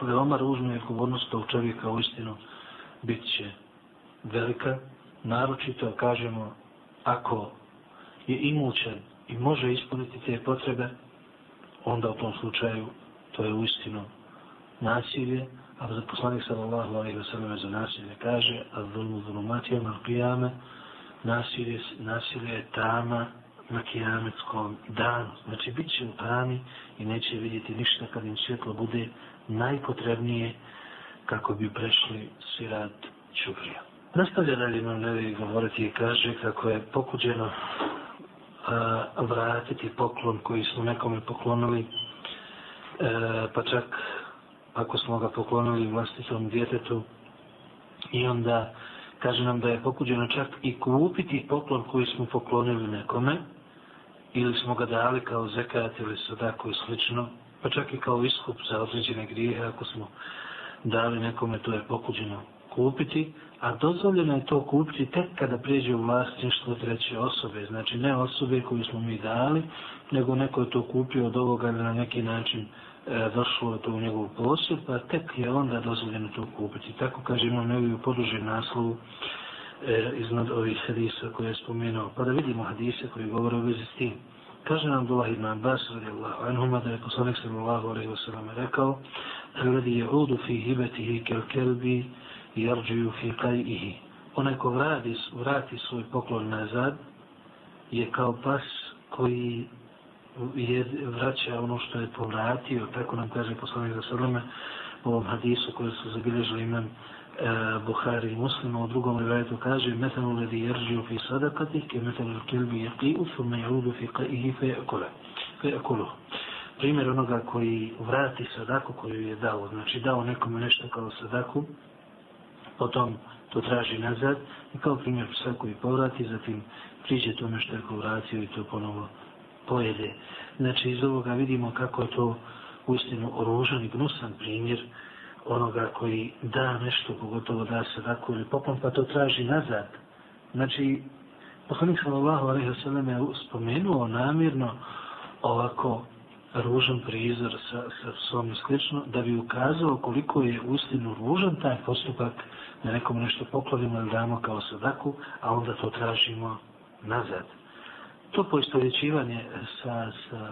veoma ružno i odgovornost tog čovjeka u istinu bit će velika, naročito kažemo ako je imućan i može ispuniti te potrebe, onda u tom slučaju to je u istinu nasilje, a za poslanik sallallahu alaihi wa sallam za nasilje kaže a zulmu zulumatijama al qiyame nasilje, nasilje je tama na kijametskom danu. Znači, bit će u tami i neće vidjeti ništa kad im svjetlo bude najpotrebnije kako bi prešli sirat čuvrija. Nastavlja dalje nam nevi govoriti i kaže kako je pokuđeno a, vratiti poklon koji smo nekome poklonili, a, pa čak ako smo ga poklonili vlastitom djetetu i onda kaže nam da je pokuđeno čak i kupiti poklon koji smo poklonili nekome ili smo ga dali kao zekat ili sadako i slično, pa čak i kao iskup za određene grijehe ako smo dali nekome, to je pokuđeno kupiti, a dozvoljeno je to kupiti tek kada prijeđe u vlasništvo treće osobe, znači ne osobe koju smo mi dali, nego neko je to kupio od ovoga ili na neki način e, došlo to u njegov posjed, pa tek je onda dozvoljeno to kupiti. Tako kaže imam nevi u podužen naslovu e, iznad ovih hadisa koje je spomenuo. Pa da vidimo hadise koji govore o vezi s tim. Kaže nam Abdullah ibn Abbas radijallahu anhuma da je poslanik sallallahu alaihi wa sallam rekao Hrvedi je udu fi hibetihi kel kelbi jarđuju fi kajihi. Onaj ko vrati, vrati svoj poklon nazad je kao pas koji vraća ono što je povratio, tako nam kaže poslanik za sveme u ovom hadisu koji su zabilježili imam e, Buhari i muslima, u drugom rivajetu kaže metanu ledi jeržiju fi sadakati ke metanu kilbi je qiju thumme jarudu fi qaihi fe ekole fe ekolo primjer onoga koji vrati sadaku koju je dao znači dao nekome nešto kao sadaku potom to traži nazad i kao primjer psa koji povrati zatim priđe tome što je povratio i to ponovo pojede. Znači iz ovoga vidimo kako je to uistinu oružan i gnusan primjer onoga koji da nešto, pogotovo da se tako ili popom, pa to traži nazad. Znači, poslanik sallallahu alaihi wa sallam je spomenuo namjerno ovako ružan prizor sa, sa svom i slično, da bi ukazao koliko je uistinu ružan taj postupak da nekom nešto poklonimo ili damo kao sadaku, a onda to tražimo nazad to poistovjećivanje sa, sa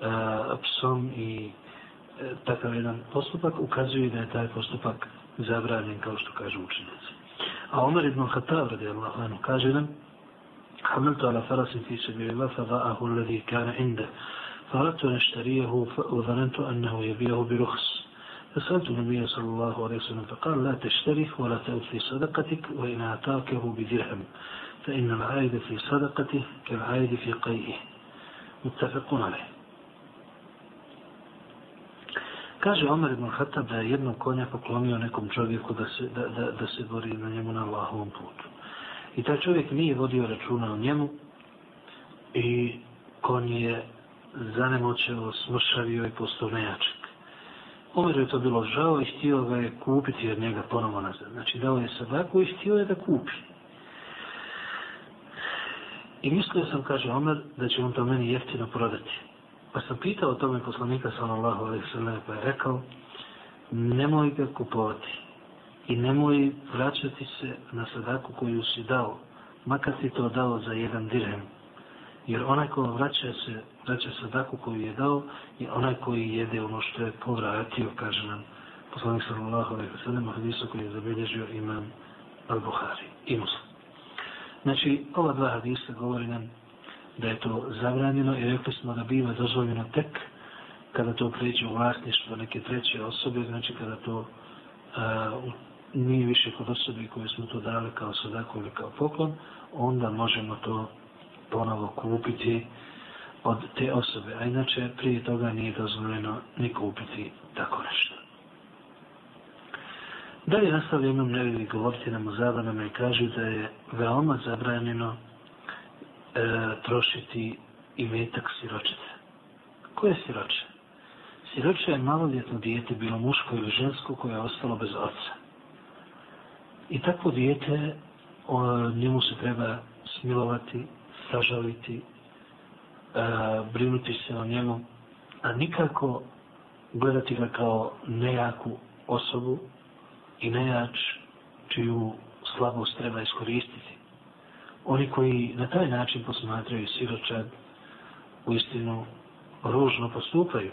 uh, psom i uh, takav jedan postupak ukazuje da je taj postupak zabranjen kao što kažu učenici. A Omer ibn Khattab Allah anu kaže nam حملت على فرس في سبيل الله فضاءه الذي كان عنده فأردت أن أشتريه وظننت أنه يبيعه برخص فسألت النبي صلى الله عليه وسلم فقال لا تشتري ولا تأتي صدقتك وإن أعطاكه بدرهم فإن العائد في صدقته كالعائد في قيئه متفقون عليه Kaže Omer ibn Khattab da je jednog konja poklonio nekom čovjeku da se, da, da, da se bori na njemu na Allahovom putu. I taj čovjek nije vodio računa o njemu i konj je zanemoćeo, smršavio i postao nejačak. Omer je to bilo žao i htio ga je kupiti od njega ponovo nazad. Znači dao je sadaku i htio je da kupi. I mislio sam, kaže Omer, da će on to meni jeftino prodati. Pa sam pitao o tome poslanika sallallahu alaihi sallam pa je rekao nemoj ga kupovati i nemoj vraćati se na sadaku koju si dao, makar ti to dao za jedan dirhem. Jer onaj ko vraća se, vraća sadaku koju je dao i onaj koji jede ono što je povratio, kaže nam poslanik sallallahu alaihi sallam, hadisu koji je zabilježio imam al-Buhari i muslim. Znači, ova dva hadisa govori nam da je to zabranjeno i rekli smo da biva dozvoljeno tek kada to pređe u vlasništvo neke treće osobe, znači kada to a, nije više kod osobe koje smo to dali kao sadaku ili kao poklon, onda možemo to ponovo kupiti od te osobe. A inače, prije toga nije dozvoljeno ni kupiti tako nešto. Dalje nastavlja imam nevili govoriti nam o zabranama i kaže da je veoma zabranjeno e, trošiti i metak siročice. Ko je siroče? Siroče je maloljetno dijete, bilo muško ili žensko, koje je ostalo bez oca. I takvo dijete, o, njemu se treba smilovati, sažaliti, e, brinuti se o njemu, a nikako gledati ga kao nejaku osobu i nejač čiju slabost treba iskoristiti oni koji na taj način posmatraju siročad u istinu ružno postupaju.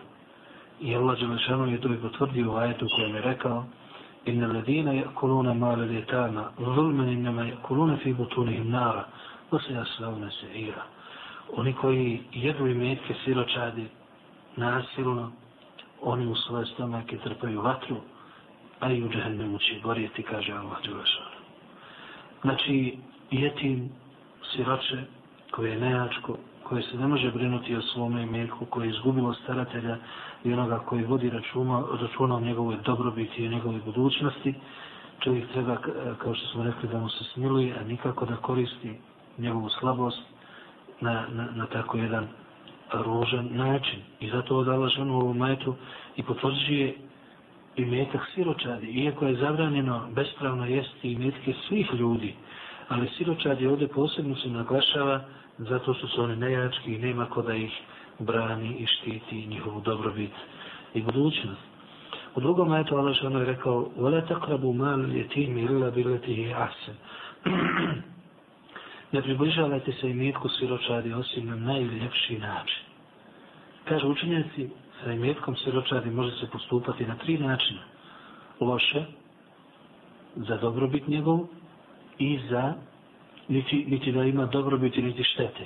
I Allah Đelešanu je to i potvrdio u ajetu kojem je rekao Inna ladina yakuluna mala ljetana zulmen innama yakuluna fi butunihim nara wa se jaslavna se ira. Oni koji jedu i metke siročadi nasilno, oni u svoje stomake trpaju vatru, a i u džahennemu će gorjeti, kaže Allah Đelešan. Znači, jetim siroče koje je nejačko, koje se ne može brinuti o svome imetku, koje je izgubilo staratelja i onoga koji vodi računa, računa o njegovoj dobrobiti i o njegovoj budućnosti, čovjek treba, kao što smo rekli, da mu se smiluje, a nikako da koristi njegovu slabost na, na, na tako jedan ružan način. I zato odala ženu u ovom majetu i potvrđuje i metak siročadi. Iako je zabranjeno bespravno jesti i metke svih ljudi, ali siročad je ovdje posebno se naglašava zato što su oni nejački i nema ko da ih brani i štiti njihovu dobrobit i budućnost. U drugom ajetu Allah što je rekao وَلَا تَقْرَبُوا مَالُ الْيَتِيمِ إِلَّا بِلَتِهِ أَحْسَنِ Ne približavajte se imetku siročadi osim na najljepši način. Kaže učenjaci, sa imetkom siročadi može se postupati na tri načina. Loše, za dobrobit njegov i za niti, niti da ima dobrobiti, niti štete.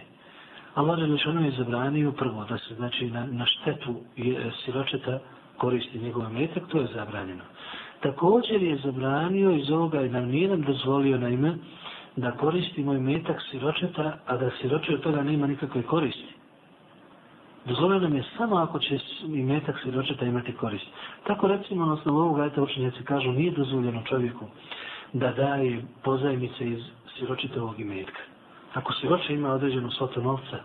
Allah Želešanu je zabranio prvo da se znači na, na štetu je, e, siročeta koristi njegov metak, to je zabranjeno. Također je zabranio iz ovoga i nam nije nam dozvolio na ime da koristi moj metak siročeta, a da siroče od toga nema nikakve koristi dozvoljeno nam je samo ako će i metak svjedočeta imati korist. Tako recimo na osnovu ovoga eta učenjaci kažu nije dozvoljeno čovjeku da daje pozajmice iz siročitovog imetka. Ako siroče ima određenu svotu novca, e,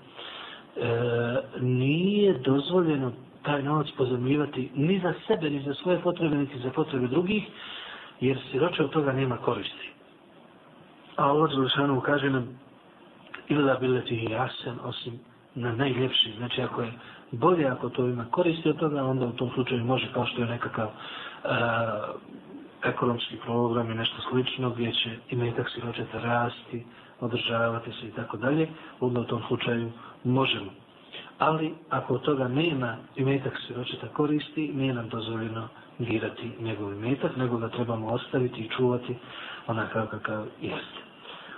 nije dozvoljeno taj novac pozemljivati ni za sebe, ni za svoje potrebe, niti za potrebe drugih, jer siroče od toga nema koristi. A Allah Zulšanu kaže nam ila bileti i jasen, osim na najljepši. Znači, ako je bolje, ako to ima koristi od toga, onda u tom slučaju može, kao što je nekakav e, ekonomski program i nešto slično gdje će imetak siročeta rasti, održavati se i tako dalje, onda u tom slučaju možemo. Ali ako od toga nema i metak siročeta koristi, nije nam dozvoljeno dirati njegov metak, nego ga trebamo ostaviti i čuvati onakav kakav jeste.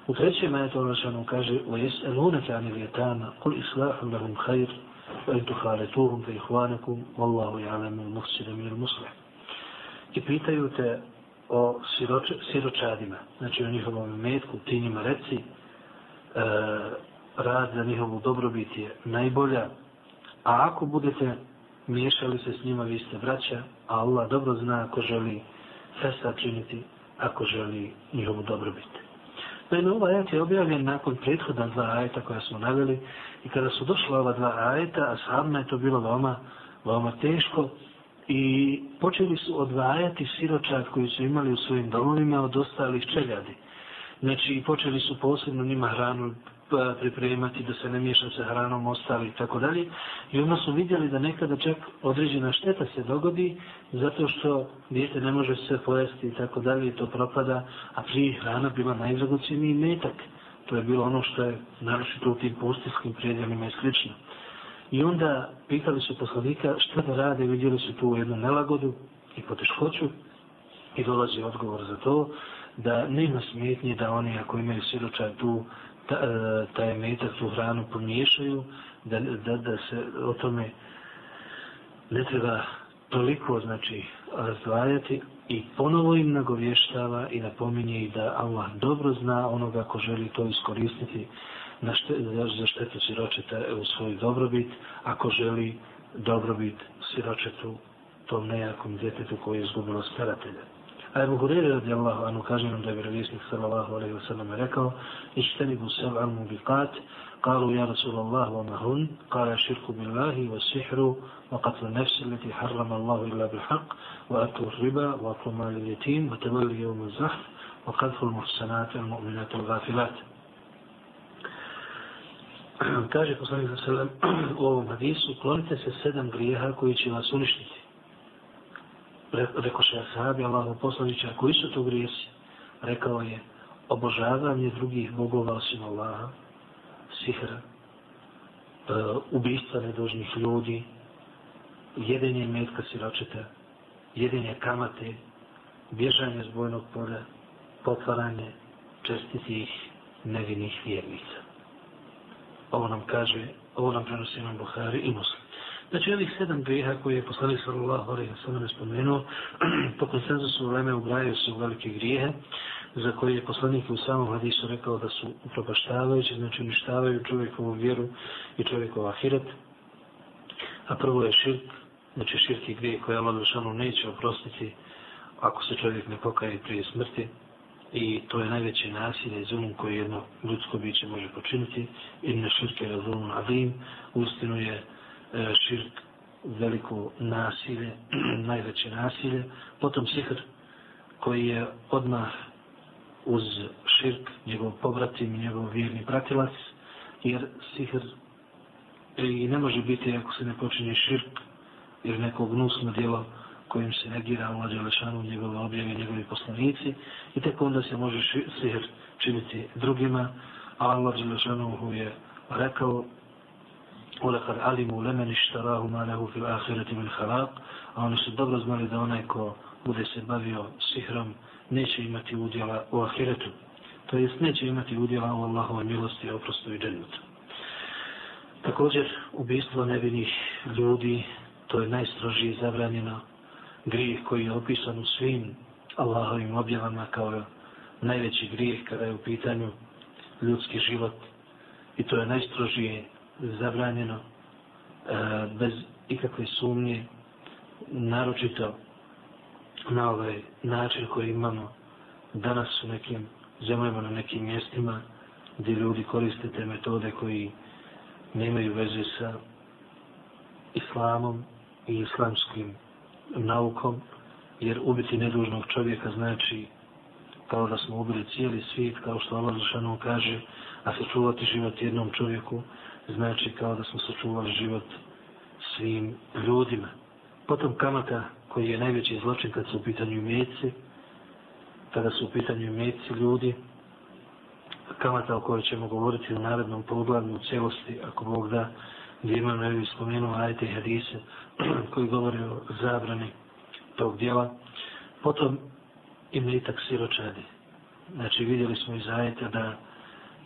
U trećem ajetu Allah što nam kaže وَيَسْأَلُونَكَ عَنِ الْيَتَامَ قُلْ إِسْلَاحُ لَهُمْ خَيْرٌ وَإِنْ تُخَالَتُوهُمْ فَإِخْوَانَكُمْ وَاللَّهُ يَعْلَمُ الْمُفْسِدَ مِنَ الْمُسْلِحِ i pitaju te o siroč, siročadima, znači o njihovom metku, ti njima reci, e, rad za njihovu dobrobit je najbolja, a ako budete miješali se s njima, vi ste braća, a Allah dobro zna ako želi festa činiti, ako želi njihovu dobrobit. Naime, ovaj ajet je objavljen nakon prethodna dva ajeta koja smo naveli i kada su došla ova dva ajeta, a samna je to bilo veoma, veoma teško i počeli su odvajati siročad koji su imali u svojim domovima od ostalih čeljadi. Znači, počeli su posebno njima hranu Pa pripremati, da se ne miješa sa hranom ostali i tako dalje. I onda su vidjeli da nekada čak određena šteta se dogodi zato što dijete ne može se pojesti i tako dalje i to propada, a prije hrana bila najdragoceniji metak. To je bilo ono što je naročito u tim pustinským predjelima i slično. I onda pitali su poslanika šta da rade, vidjeli su tu jednu nelagodu i poteškoću i dolazi odgovor za to da nema smetnje da oni ako imaju siročaj tu E, taj metak, tu hranu pomiješaju, da, da, da se o tome ne treba toliko, znači, razdvajati i ponovo im nagovještava i napominje i da Allah dobro zna onoga ko želi to iskoristiti na šte, za štetu siročeta u svoj dobrobit, ako želi dobrobit siročetu tom nejakom djetetu koji je izgubilo staratelja. A Ebu Hureyre radijallahu anhu kaže nam da je vjerovjesnik sallallahu alaihi wa sallam rekao Ištenibu sev'an mubiqat قالوا يا رسول الله وما هن قال الشرك بالله والسحر وقتل النفس التي حرم الله إلا بالحق وأكل الربا وأكل مال اليتيم وتولي يوم الزحف وقذف المحسنات المؤمنات الغافلات kaže poslanik sa selem u ovom hadisu klonite se sedam grijeha koji će vas uništiti rekao še sahabi Allahu poslanića, koji su to grijesi? Rekao je, obožavanje drugih bogova osim Allaha, sihra, e, ubistva nedožnih ljudi, jedenje metka siročeta, jedenje kamate, bježanje s bojnog polja, potvaranje čestitih nevinih vjernica. Ovo nam kaže, ovo nam prenosi nam Buhari i Muslim. Znači ovih sedam grijeha koje je poslanik sallallahu alaihi sallam spomenuo, po konsenzusu uleme ugrajaju se u velike grijehe, za koje je poslanik u samom hadisu rekao da su upropaštavajući, znači uništavaju čovjekovu vjeru i čovjekov ahiret. A prvo je širk, znači širk je grije koje Allah Dušanu neće oprostiti ako se čovjek ne pokaje prije smrti. I to je najveće nasilje i zulum koje jedno ljudsko biće može počiniti. I ne širke razumom adim, ustinu je E, širk, veliko nasilje, najveće nasilje, potom sihr koji je odmah uz širk, njegov pobratim, njegov vjerni pratilac, jer sihr i ne može biti ako se ne počinje širk, jer neko gnusno djelo kojim se negira u Đelešanu, njegove objave, njegovi poslanici, i tek onda se može sihr činiti drugima, a Allah Đelešanu je rekao ولقد علموا لمن اشتراه ما له في الآخرة من خلاق a oni su dobro znali da onaj ko bude se bavio sihrom neće imati udjela u ahiretu to jest neće imati udjela u Allahove milosti oprostu i dženutu također ubijstvo nevinih ljudi to je najstrožije zabranjeno grijeh koji je opisan u svim Allahovim objavama kao najveći grijeh kada je u pitanju ljudski život i to je najstrožije zabranjeno e, bez ikakve sumnje naročito na ovaj način koji imamo danas u nekim zemljama na nekim mjestima gdje ljudi koriste te metode koji nemaju veze sa islamom i islamskim naukom jer ubiti nedužnog čovjeka znači kao da smo ubili cijeli svijet kao što Allah Zašanom kaže a sačuvati život jednom čovjeku znači kao da smo sačuvali život svim ljudima. Potom kamata koji je najveći zločin kad su u pitanju mjeci, kada su u pitanju mjeci ljudi, kamata o kojoj ćemo govoriti u narednom poglavlju u cijelosti, ako Bog da, gdje imam nevi spomenuo ajte i hadise koji govore o zabrani tog dijela. Potom i mlitak siročadi. Znači vidjeli smo iz ajeta da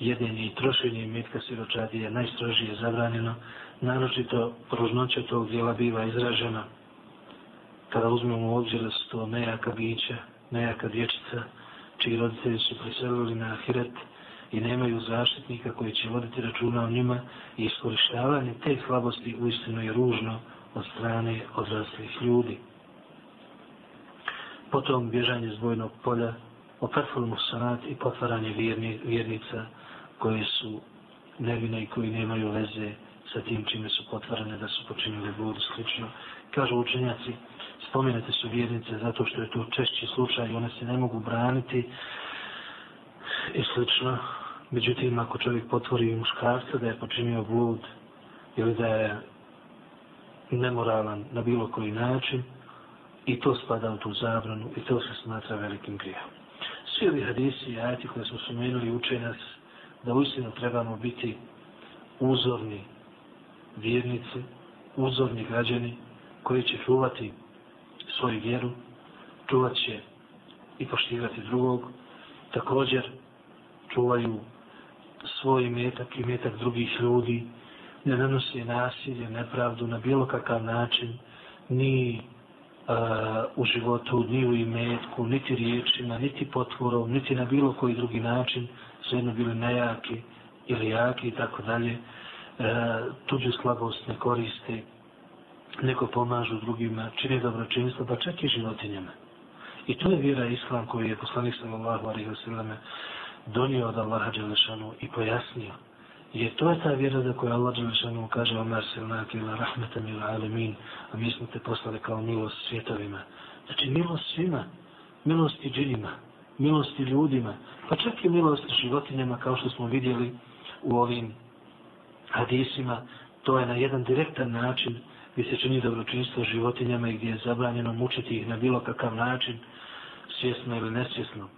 jedenje i trošenje metka siročadi je najstrožije zabranjeno, naročito pružnoća tog dijela biva izražena kada uzmemo u obzir da su to nejaka bića, nejaka dječica, čiji roditelji su preselili na ahiret i nemaju zaštitnika koji će voditi računa o njima i iskorištavanje te slabosti uistinu je ružno od strane odraslih ljudi. Potom bježanje zbojnog polja, o perful musanat i potvaranje vjerni, vjernica koje su nevine i koji nemaju veze sa tim čime su potvarane da su počinili budu slično. Kažu učenjaci, spomenete su vjernice zato što je to češći slučaj i one se ne mogu braniti i slično. Međutim, ako čovjek potvori muškarca da je počinio blud ili da je nemoralan na bilo koji način, i to spada u tu zabranu i to se smatra velikim grijehom. Svi ovi hadisi i ajati koje smo spomenuli uče nas da uistinu trebamo biti uzorni vjernici, uzorni građani koji će čuvati svoju vjeru, čuvat će i poštivati drugog, također čuvaju svoj metak i metak drugih ljudi, ne nanosi nasilje, nepravdu na bilo kakav način, ni u životu, ni u imetku, niti riječima, niti potvorom, niti na bilo koji drugi način, sve jedno bili nejaki ili jaki i tako dalje, uh, tuđu slabost ne koriste, neko pomažu drugima, čini dobročinstvo, pa čak i životinjama. I to je vjera islam koji je poslanik sallallahu alaihi wa sallam donio od Allaha Đelešanu i pojasnio. Jer to je ta vjera za koju Allah Đelešanu kaže Omar Selnak ila rahmetan ila alemin, a mi smo te poslali kao milost svjetovima. Znači milost svima, milost i džinima, milost i ljudima, pa čak i milost životinjama kao što smo vidjeli u ovim hadisima, to je na jedan direktan način gdje se čini dobročinstvo životinjama i gdje je zabranjeno mučiti ih na bilo kakav način, svjesno ili nesvjesno.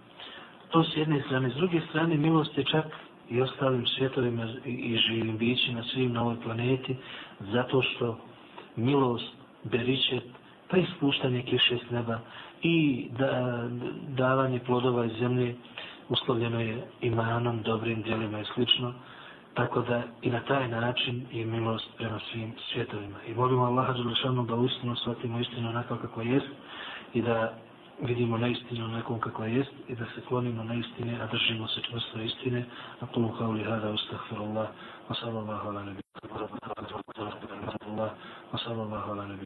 To s jedne strane. S druge strane, milost je čak i ostalim svjetovima i živim bićima svim na ovoj planeti, zato što milost, beričet, pa ispuštanje kiše s neba i da, davanje plodova iz zemlje uslovljeno je imanom, dobrim djelima i slično. Tako da i na taj način je milost prema svim svjetovima. I molimo Allaha Đelešanu da uistinu shvatimo istinu onako kako jest i da vidimo na istinu nekom kako jest i da se klonimo neistine, a držimo se čvrsto istine. A kulu kao li hada ustahfirullah, wa sallallahu ala nebi. Wa sallallahu ala nebi.